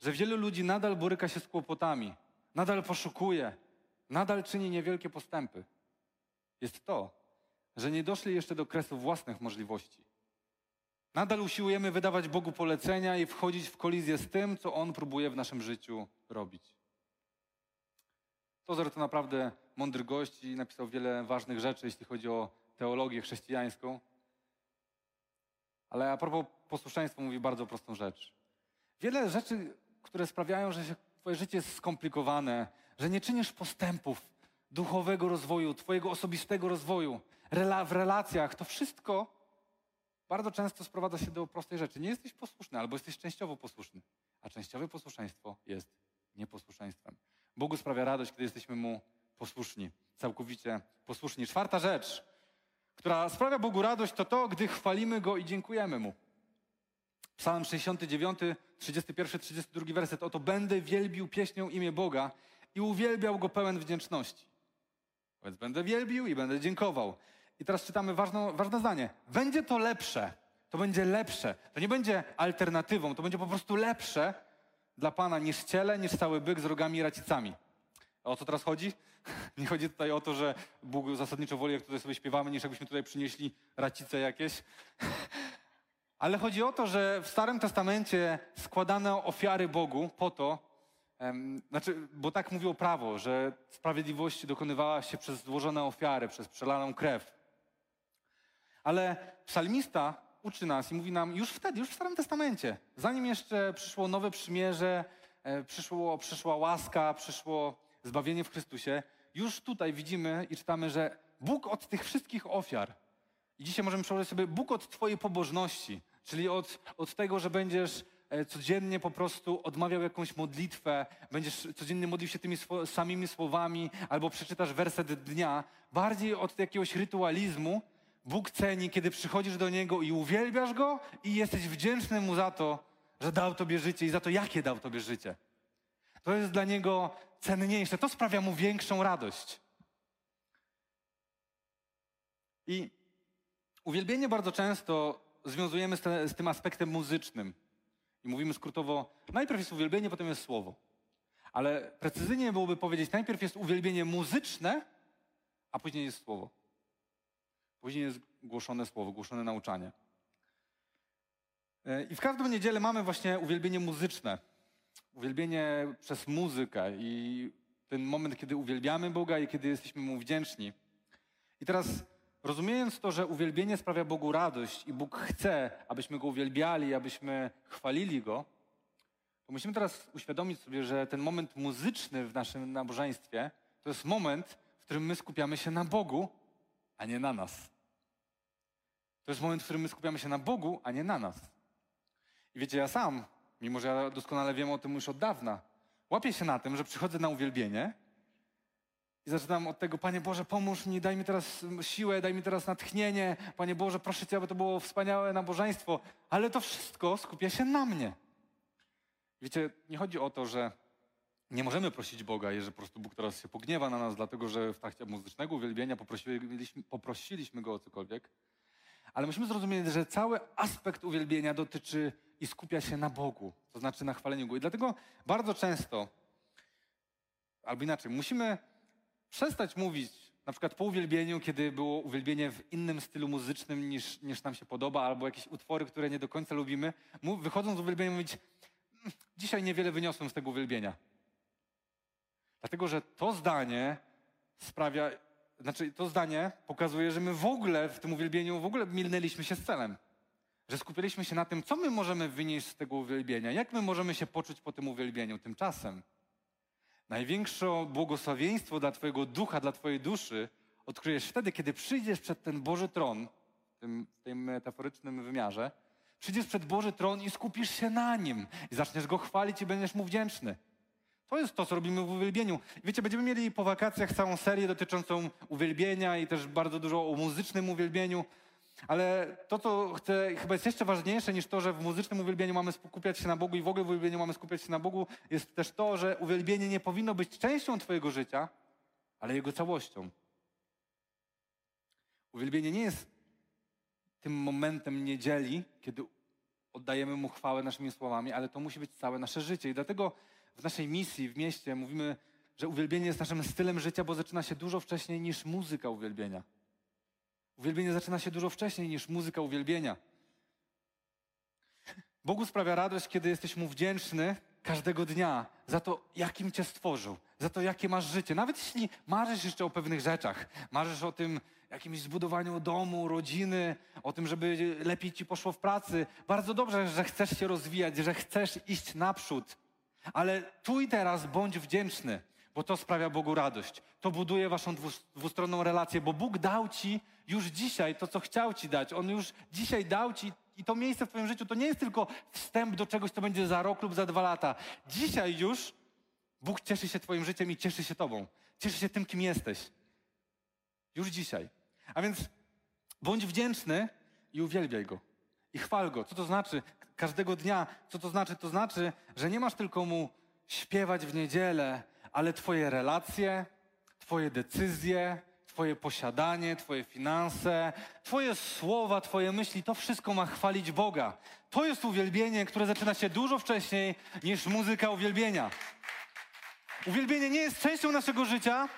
[SPEAKER 2] że wielu ludzi nadal boryka się z kłopotami, nadal poszukuje, nadal czyni niewielkie postępy, jest to, że nie doszli jeszcze do kresu własnych możliwości. Nadal usiłujemy wydawać Bogu polecenia i wchodzić w kolizję z tym, co On próbuje w naszym życiu robić. Tozer to naprawdę mądry gość i napisał wiele ważnych rzeczy, jeśli chodzi o teologię chrześcijańską. Ale a propos posłuszeństwa mówi bardzo prostą rzecz. Wiele rzeczy, które sprawiają, że twoje życie jest skomplikowane, że nie czynisz postępów duchowego rozwoju, twojego osobistego rozwoju, w relacjach, to wszystko bardzo często sprowadza się do prostej rzeczy. Nie jesteś posłuszny albo jesteś częściowo posłuszny, a częściowe posłuszeństwo jest nieposłuszeństwem. Bogu sprawia radość, kiedy jesteśmy Mu posłuszni, całkowicie posłuszni. Czwarta rzecz, która sprawia Bogu radość, to to, gdy chwalimy Go i dziękujemy Mu. Psalm 69, 31, 32 werset. Oto będę wielbił pieśnią imię Boga i uwielbiał Go pełen wdzięczności. Więc będę wielbił i będę dziękował. I teraz czytamy ważne, zdanie. Będzie to lepsze. To będzie lepsze. To nie będzie alternatywą, to będzie po prostu lepsze dla Pana niż ciele, niż cały byk z rogami i racicami. O co teraz chodzi? Nie chodzi tutaj o to, że Bóg zasadniczo woli, jak tutaj sobie śpiewamy, niż jakbyśmy tutaj przynieśli racice jakieś. Ale chodzi o to, że w Starym Testamencie składano ofiary Bogu po to, em, znaczy, bo tak mówiło prawo, że sprawiedliwość dokonywała się przez złożone ofiary, przez przelaną krew. Ale psalmista uczy nas i mówi nam już wtedy, już w Starym Testamencie, zanim jeszcze przyszło nowe przymierze, e, przyszło, przyszła łaska, przyszło zbawienie w Chrystusie, już tutaj widzimy i czytamy, że Bóg od tych wszystkich ofiar, i dzisiaj możemy przełożyć sobie Bóg od Twojej pobożności, czyli od, od tego, że będziesz e, codziennie po prostu odmawiał jakąś modlitwę, będziesz codziennie modlił się tymi swo samymi słowami, albo przeczytasz werset dnia, bardziej od jakiegoś rytualizmu, Bóg ceni, kiedy przychodzisz do Niego i uwielbiasz Go i jesteś wdzięczny Mu za to, że dał Tobie życie i za to, jakie dał Tobie życie. To jest dla Niego cenniejsze, to sprawia Mu większą radość. I uwielbienie bardzo często związujemy z, te, z tym aspektem muzycznym. I mówimy skrótowo, najpierw jest uwielbienie, potem jest słowo. Ale precyzyjnie byłoby powiedzieć, najpierw jest uwielbienie muzyczne, a później jest słowo. Później jest głoszone słowo, głoszone nauczanie. E, I w każdą niedzielę mamy właśnie uwielbienie muzyczne. Uwielbienie przez muzykę i ten moment, kiedy uwielbiamy Boga i kiedy jesteśmy Mu wdzięczni. I teraz rozumiejąc to, że uwielbienie sprawia Bogu radość i Bóg chce, abyśmy Go uwielbiali, abyśmy chwalili Go, to musimy teraz uświadomić sobie, że ten moment muzyczny w naszym nabożeństwie to jest moment, w którym my skupiamy się na Bogu, a nie na nas. To jest moment, w którym my skupiamy się na Bogu, a nie na nas. I wiecie, ja sam, mimo że ja doskonale wiem o tym już od dawna, łapię się na tym, że przychodzę na uwielbienie i zaczynam od tego, Panie Boże, pomóż mi, daj mi teraz siłę, daj mi teraz natchnienie. Panie Boże, proszę Cię, aby to było wspaniałe nabożeństwo. Ale to wszystko skupia się na mnie. Wiecie, nie chodzi o to, że nie możemy prosić Boga, jeżeli po prostu Bóg teraz się pogniewa na nas, dlatego że w trakcie muzycznego uwielbienia poprosiliśmy, poprosiliśmy Go o cokolwiek. Ale musimy zrozumieć, że cały aspekt uwielbienia dotyczy i skupia się na Bogu, to znaczy na chwaleniu Go. I dlatego bardzo często, albo inaczej, musimy przestać mówić, na przykład po uwielbieniu, kiedy było uwielbienie w innym stylu muzycznym niż, niż nam się podoba, albo jakieś utwory, które nie do końca lubimy, wychodząc z uwielbienia mówić, mm, dzisiaj niewiele wyniosłem z tego uwielbienia. Dlatego, że to zdanie sprawia, znaczy to zdanie pokazuje, że my w ogóle w tym uwielbieniu w ogóle milnęliśmy się z celem. Że skupiliśmy się na tym, co my możemy wynieść z tego uwielbienia, jak my możemy się poczuć po tym uwielbieniu. Tymczasem największe błogosławieństwo dla Twojego ducha, dla Twojej duszy odkryjesz wtedy, kiedy przyjdziesz przed ten Boży tron, w tym, w tym metaforycznym wymiarze, przyjdziesz przed Boży tron i skupisz się na Nim i zaczniesz Go chwalić i będziesz Mu wdzięczny. To jest to, co robimy w uwielbieniu. Wiecie, będziemy mieli po wakacjach całą serię dotyczącą uwielbienia i też bardzo dużo o muzycznym uwielbieniu. Ale to, co chcę, chyba jest jeszcze ważniejsze niż to, że w muzycznym uwielbieniu mamy skupiać się na Bogu i w ogóle w uwielbieniu mamy skupiać się na Bogu, jest też to, że uwielbienie nie powinno być częścią Twojego życia, ale jego całością. Uwielbienie nie jest tym momentem niedzieli, kiedy oddajemy Mu chwałę naszymi słowami, ale to musi być całe nasze życie. I dlatego w naszej misji w mieście mówimy, że uwielbienie jest naszym stylem życia, bo zaczyna się dużo wcześniej niż muzyka uwielbienia. Uwielbienie zaczyna się dużo wcześniej niż muzyka uwielbienia. Bogu sprawia radość, kiedy jesteś Mu wdzięczny każdego dnia za to, jakim Cię stworzył, za to, jakie masz życie. Nawet jeśli marzysz jeszcze o pewnych rzeczach, marzysz o tym jakimś zbudowaniu domu, rodziny, o tym, żeby lepiej Ci poszło w pracy. Bardzo dobrze, że chcesz się rozwijać, że chcesz iść naprzód, ale tu i teraz bądź wdzięczny, bo to sprawia Bogu radość. To buduje waszą dwustronną relację, bo Bóg dał ci już dzisiaj to, co chciał ci dać. On już dzisiaj dał ci i to miejsce w twoim życiu to nie jest tylko wstęp do czegoś, co będzie za rok lub za dwa lata. Dzisiaj już Bóg cieszy się twoim życiem i cieszy się tobą. Cieszy się tym, kim jesteś. Już dzisiaj. A więc bądź wdzięczny i uwielbiaj Go. I chwal Go. Co to znaczy? Każdego dnia. Co to znaczy? To znaczy, że nie masz tylko Mu śpiewać w niedzielę, ale Twoje relacje, Twoje decyzje, Twoje posiadanie, Twoje finanse, Twoje słowa, Twoje myśli, to wszystko ma chwalić Boga. To jest uwielbienie, które zaczyna się dużo wcześniej niż muzyka uwielbienia. Uwielbienie nie jest częścią naszego życia,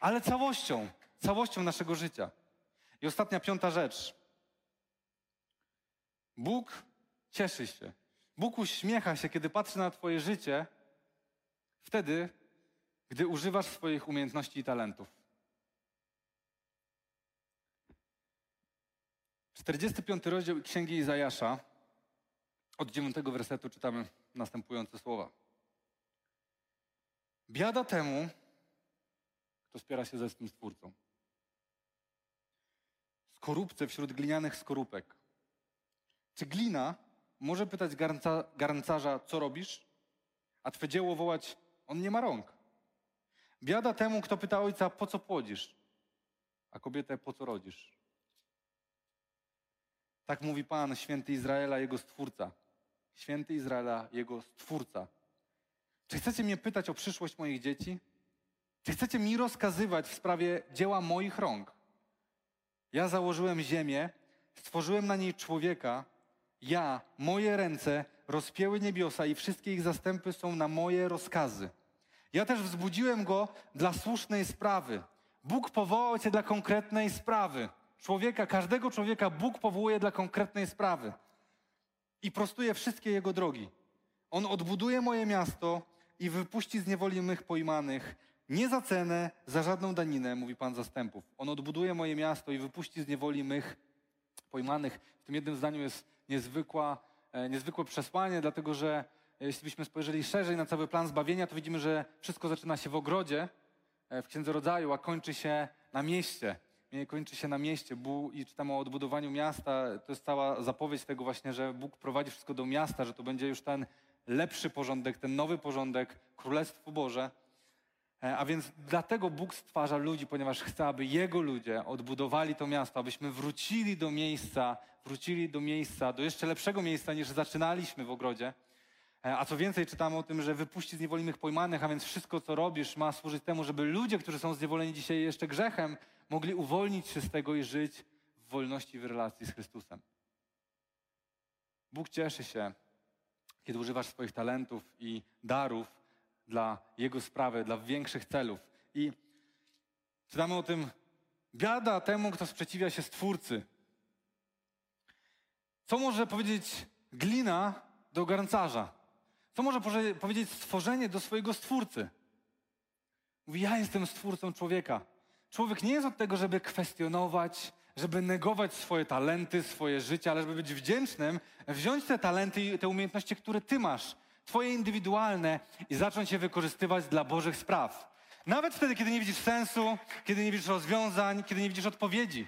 [SPEAKER 2] ale całością, całością naszego życia. I ostatnia, piąta rzecz. Bóg cieszy się. Bóg uśmiecha się, kiedy patrzy na Twoje życie, wtedy, gdy używasz swoich umiejętności i talentów. 45 rozdział Księgi Izajasza, od 9 wersetu czytamy następujące słowa. Biada temu, kto spiera się ze swym Stwórcą. Skorupce wśród glinianych skorupek. Czy glina może pytać garnca, garncarza, co robisz? A twe dzieło wołać, on nie ma rąk. Biada temu, kto pyta ojca, po co płodzisz? A kobietę, po co rodzisz? Tak mówi Pan, święty Izraela, jego stwórca. Święty Izraela, jego stwórca. Czy chcecie mnie pytać o przyszłość moich dzieci? Czy chcecie mi rozkazywać w sprawie dzieła moich rąk? Ja założyłem ziemię, stworzyłem na niej człowieka. Ja, moje ręce rozpięły niebiosa i wszystkie ich zastępy są na moje rozkazy. Ja też wzbudziłem go dla słusznej sprawy. Bóg powołał cię dla konkretnej sprawy. Człowieka, każdego człowieka Bóg powołuje dla konkretnej sprawy i prostuje wszystkie jego drogi. On odbuduje moje miasto i wypuści z niewoli mych pojmanych. Nie za cenę, za żadną daninę, mówi Pan zastępów. On odbuduje moje miasto i wypuści z niewoli mych pojmanych. W tym jednym zdaniu jest niezwykła, e, niezwykłe przesłanie, dlatego że jeśli byśmy spojrzeli szerzej na cały plan zbawienia, to widzimy, że wszystko zaczyna się w ogrodzie, e, w Księdze Rodzaju, a kończy się na mieście kończy się na mieście Bóg, i czytamy o odbudowaniu miasta. To jest cała zapowiedź tego właśnie, że Bóg prowadzi wszystko do miasta, że to będzie już ten lepszy porządek, ten nowy porządek, Królestwo Boże. E, a więc dlatego Bóg stwarza ludzi, ponieważ chce, aby Jego ludzie odbudowali to miasto, abyśmy wrócili do miejsca, wrócili do miejsca, do jeszcze lepszego miejsca niż zaczynaliśmy w ogrodzie. E, a co więcej, czytamy o tym, że wypuści z niewoli pojmanych, a więc wszystko, co robisz, ma służyć temu, żeby ludzie, którzy są zniewoleni dzisiaj jeszcze grzechem, mogli uwolnić się z tego i żyć w wolności w relacji z Chrystusem. Bóg cieszy się, kiedy używasz swoich talentów i darów dla Jego sprawy, dla większych celów. I czytamy o tym, biada temu, kto sprzeciwia się Stwórcy. Co może powiedzieć glina do garncarza? Co może powiedzieć stworzenie do swojego Stwórcy? Mówi, ja jestem Stwórcą człowieka. Człowiek nie jest od tego, żeby kwestionować, żeby negować swoje talenty, swoje życie, ale żeby być wdzięcznym, wziąć te talenty i te umiejętności, które ty masz, twoje indywidualne i zacząć je wykorzystywać dla Bożych spraw. Nawet wtedy, kiedy nie widzisz sensu, kiedy nie widzisz rozwiązań, kiedy nie widzisz odpowiedzi.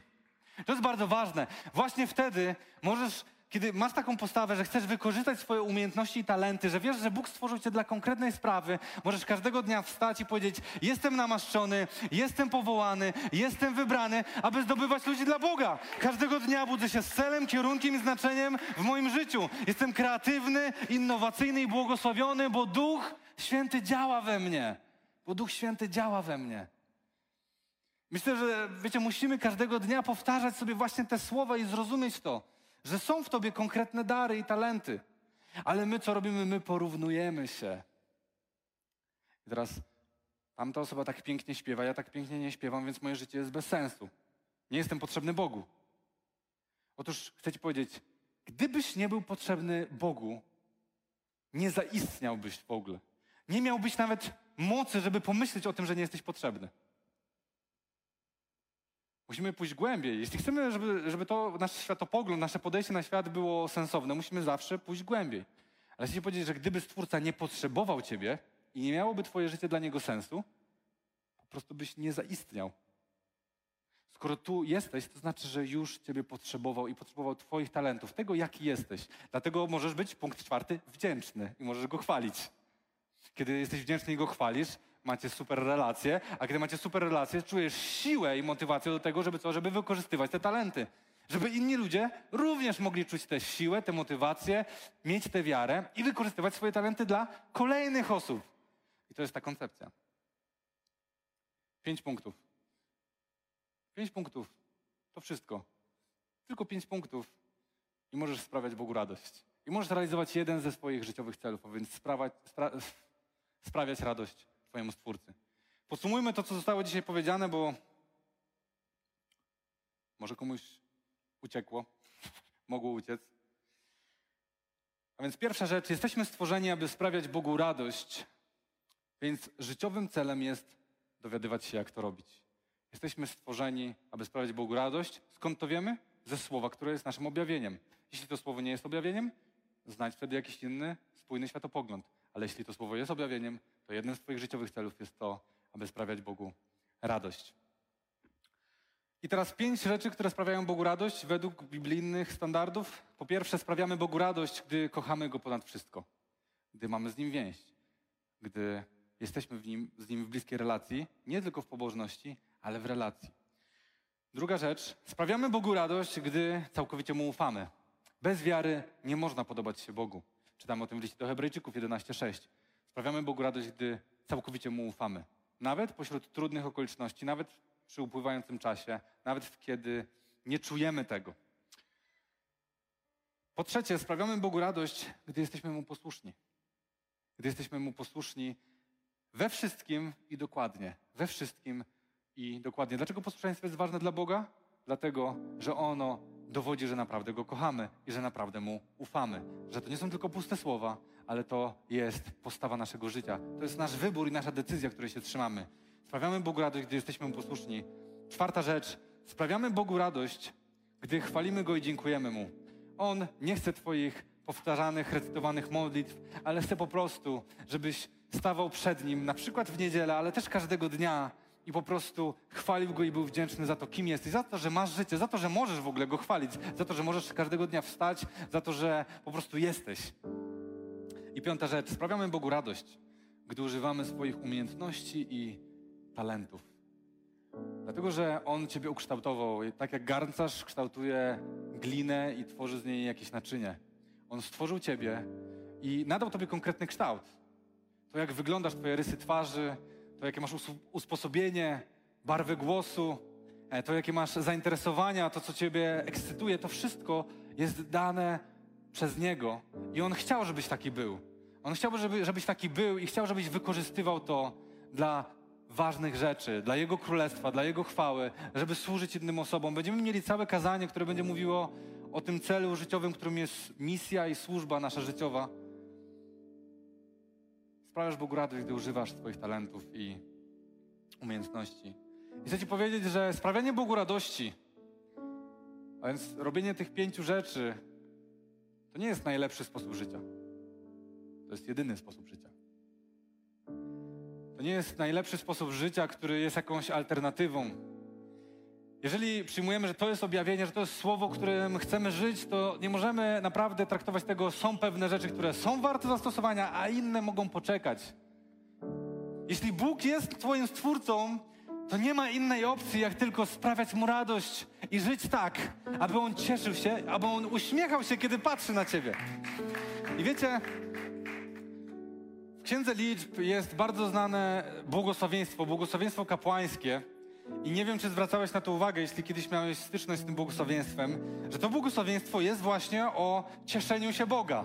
[SPEAKER 2] To jest bardzo ważne. Właśnie wtedy możesz kiedy masz taką postawę, że chcesz wykorzystać swoje umiejętności i talenty, że wiesz, że Bóg stworzył cię dla konkretnej sprawy, możesz każdego dnia wstać i powiedzieć: Jestem namaszczony, jestem powołany, jestem wybrany, aby zdobywać ludzi dla Boga. Każdego dnia budzę się z celem, kierunkiem i znaczeniem w moim życiu. Jestem kreatywny, innowacyjny i błogosławiony, bo Duch Święty działa we mnie. Bo Duch Święty działa we mnie. Myślę, że wiecie, musimy każdego dnia powtarzać sobie właśnie te słowa i zrozumieć to że są w tobie konkretne dary i talenty. Ale my co robimy? My porównujemy się. I teraz tamta osoba tak pięknie śpiewa, ja tak pięknie nie śpiewam, więc moje życie jest bez sensu. Nie jestem potrzebny Bogu. Otóż chcę ci powiedzieć, gdybyś nie był potrzebny Bogu, nie zaistniałbyś w ogóle. Nie miałbyś nawet mocy, żeby pomyśleć o tym, że nie jesteś potrzebny. Musimy pójść głębiej. Jeśli chcemy, żeby, żeby to nasz światopogląd, nasze podejście na świat było sensowne, musimy zawsze pójść głębiej. Ale chcę powiedzieć, że gdyby Stwórca nie potrzebował Ciebie i nie miałoby Twoje życie dla Niego sensu, po prostu byś nie zaistniał. Skoro tu jesteś, to znaczy, że już Ciebie potrzebował i potrzebował Twoich talentów, tego jaki jesteś. Dlatego możesz być, punkt czwarty, wdzięczny i możesz Go chwalić. Kiedy jesteś wdzięczny i Go chwalisz, macie super relacje, a kiedy macie super relacje, czujesz siłę i motywację do tego, żeby co? Żeby wykorzystywać te talenty. Żeby inni ludzie również mogli czuć tę siłę, tę motywację, mieć tę wiarę i wykorzystywać swoje talenty dla kolejnych osób. I to jest ta koncepcja. Pięć punktów. Pięć punktów. To wszystko. Tylko pięć punktów i możesz sprawiać Bogu radość. I możesz realizować jeden ze swoich życiowych celów, a więc spra sprawiać radość Twojemu Stwórcy. Podsumujmy to, co zostało dzisiaj powiedziane, bo może komuś uciekło, mogło uciec. A więc pierwsza rzecz, jesteśmy stworzeni, aby sprawiać Bogu radość, więc życiowym celem jest dowiadywać się, jak to robić. Jesteśmy stworzeni, aby sprawiać Bogu radość. Skąd to wiemy? Ze słowa, które jest naszym objawieniem. Jeśli to słowo nie jest objawieniem, znajdź wtedy jakiś inny, spójny światopogląd. Ale jeśli to słowo jest objawieniem, to jednym z Twoich życiowych celów jest to, aby sprawiać Bogu radość. I teraz pięć rzeczy, które sprawiają Bogu radość według biblijnych standardów. Po pierwsze, sprawiamy Bogu radość, gdy kochamy Go ponad wszystko, gdy mamy z Nim więź, gdy jesteśmy nim, z Nim w bliskiej relacji, nie tylko w pobożności, ale w relacji. Druga rzecz, sprawiamy Bogu radość, gdy całkowicie Mu ufamy. Bez wiary nie można podobać się Bogu. Czytamy o tym w liście do Hebrajczyków 11:6. Sprawiamy Bogu radość, gdy całkowicie Mu ufamy. Nawet pośród trudnych okoliczności, nawet przy upływającym czasie, nawet kiedy nie czujemy tego. Po trzecie, sprawiamy Bogu radość, gdy jesteśmy Mu posłuszni. Gdy jesteśmy Mu posłuszni we wszystkim i dokładnie. We wszystkim i dokładnie. Dlaczego posłuszeństwo jest ważne dla Boga? Dlatego, że ono dowodzi, że naprawdę Go kochamy i że naprawdę Mu ufamy. Że to nie są tylko puste słowa, ale to jest postawa naszego życia. To jest nasz wybór i nasza decyzja, której się trzymamy. Sprawiamy Bogu radość, gdy jesteśmy Mu posłuszni. Czwarta rzecz. Sprawiamy Bogu radość, gdy chwalimy Go i dziękujemy Mu. On nie chce Twoich powtarzanych, recytowanych modlitw, ale chce po prostu, żebyś stawał przed Nim, na przykład w niedzielę, ale też każdego dnia i po prostu chwalił Go i był wdzięczny za to, kim jesteś, za to, że masz życie, za to, że możesz w ogóle Go chwalić, za to, że możesz każdego dnia wstać, za to, że po prostu jesteś. I piąta rzecz, sprawiamy Bogu radość, gdy używamy swoich umiejętności i talentów. Dlatego, że On Ciebie ukształtował, tak jak garncarz kształtuje glinę i tworzy z niej jakieś naczynie. On stworzył Ciebie i nadał Tobie konkretny kształt. To, jak wyglądasz, Twoje rysy twarzy, to, jakie masz usposobienie, barwę głosu, e, to, jakie masz zainteresowania, to, co Ciebie ekscytuje, to wszystko jest dane przez Niego. I On chciał, żebyś taki był. On chciał, żeby, żebyś taki był i chciał, żebyś wykorzystywał to dla ważnych rzeczy, dla Jego królestwa, dla Jego chwały, żeby służyć innym osobom. Będziemy mieli całe kazanie, które będzie mówiło o tym celu życiowym, którym jest misja i służba nasza życiowa. Sprawiasz Bogu radość, gdy używasz swoich talentów i umiejętności. I chcę Ci powiedzieć, że sprawianie Bogu radości, a więc robienie tych pięciu rzeczy, to nie jest najlepszy sposób życia. To jest jedyny sposób życia. To nie jest najlepszy sposób życia, który jest jakąś alternatywą. Jeżeli przyjmujemy, że to jest objawienie, że to jest słowo, którym chcemy żyć, to nie możemy naprawdę traktować tego, są pewne rzeczy, które są warte zastosowania, a inne mogą poczekać. Jeśli Bóg jest Twoim stwórcą, to nie ma innej opcji, jak tylko sprawiać Mu radość i żyć tak, aby On cieszył się, aby On uśmiechał się, kiedy patrzy na Ciebie. I wiecie, w Księdze Liczb jest bardzo znane błogosławieństwo, błogosławieństwo kapłańskie. I nie wiem, czy zwracałeś na to uwagę, jeśli kiedyś miałeś styczność z tym błogosławieństwem, że to błogosławieństwo jest właśnie o cieszeniu się Boga.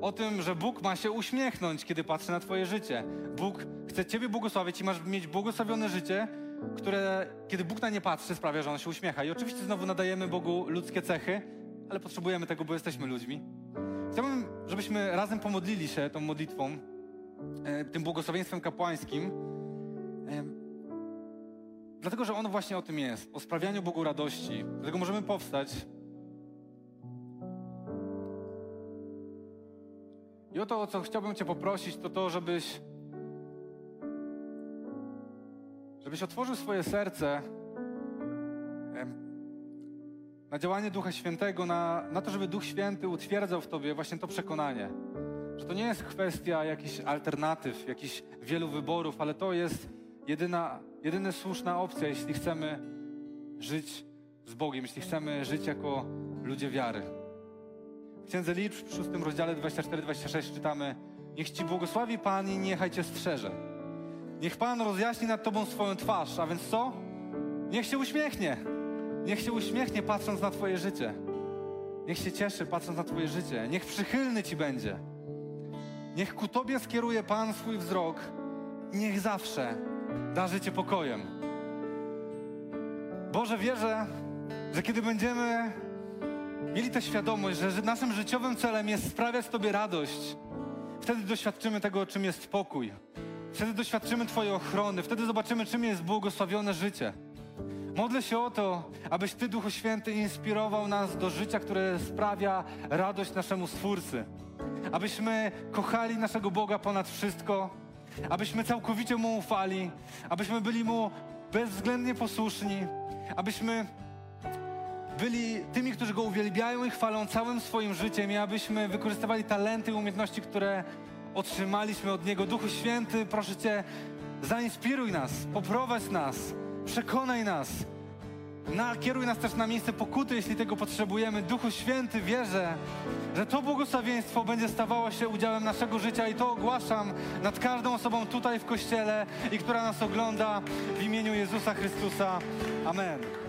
[SPEAKER 2] O tym, że Bóg ma się uśmiechnąć, kiedy patrzy na Twoje życie. Bóg chce Ciebie błogosławić i masz mieć błogosławione życie, które, kiedy Bóg na nie patrzy, sprawia, że On się uśmiecha. I oczywiście znowu nadajemy Bogu ludzkie cechy, ale potrzebujemy tego, bo jesteśmy ludźmi. Chciałbym, żebyśmy razem pomodlili się tą modlitwą, e, tym błogosławieństwem kapłańskim. Dlatego, że ono właśnie o tym jest, o sprawianiu Bogu radości. Dlatego możemy powstać. I o to, o co chciałbym Cię poprosić, to to, żebyś żebyś otworzył swoje serce na działanie Ducha Świętego, na, na to, żeby Duch Święty utwierdzał w Tobie właśnie to przekonanie, że to nie jest kwestia jakichś alternatyw, jakichś wielu wyborów, ale to jest jedyna, jedyna słuszna opcja, jeśli chcemy żyć z Bogiem, jeśli chcemy żyć jako ludzie wiary. W Księdze Liczb w szóstym rozdziale 24-26 czytamy Niech Ci błogosławi Pan i niechaj Cię strzeże. Niech Pan rozjaśni nad Tobą swoją twarz, a więc co? Niech się uśmiechnie. Niech się uśmiechnie patrząc na Twoje życie. Niech się cieszy patrząc na Twoje życie. Niech przychylny Ci będzie. Niech ku Tobie skieruje Pan swój wzrok niech zawsze darzy Cię pokojem. Boże, wierzę, że kiedy będziemy mieli tę świadomość, że naszym życiowym celem jest sprawiać Tobie radość, wtedy doświadczymy tego, czym jest pokój. Wtedy doświadczymy Twojej ochrony, wtedy zobaczymy, czym jest błogosławione życie. Modlę się o to, abyś Ty, Duchu Święty, inspirował nas do życia, które sprawia radość naszemu Stwórcy. Abyśmy kochali naszego Boga ponad wszystko, abyśmy całkowicie Mu ufali, abyśmy byli Mu bezwzględnie posłuszni, abyśmy byli tymi, którzy Go uwielbiają i chwalą całym swoim życiem i abyśmy wykorzystywali talenty i umiejętności, które otrzymaliśmy od Niego. Duchu Święty, proszę Cię, zainspiruj nas, poprowadź nas, przekonaj nas. Nakieruj nas też na miejsce pokuty, jeśli tego potrzebujemy. Duchu Święty, wierzę, że to błogosławieństwo będzie stawało się udziałem naszego życia i to ogłaszam nad każdą osobą tutaj w Kościele i która nas ogląda w imieniu Jezusa Chrystusa. Amen.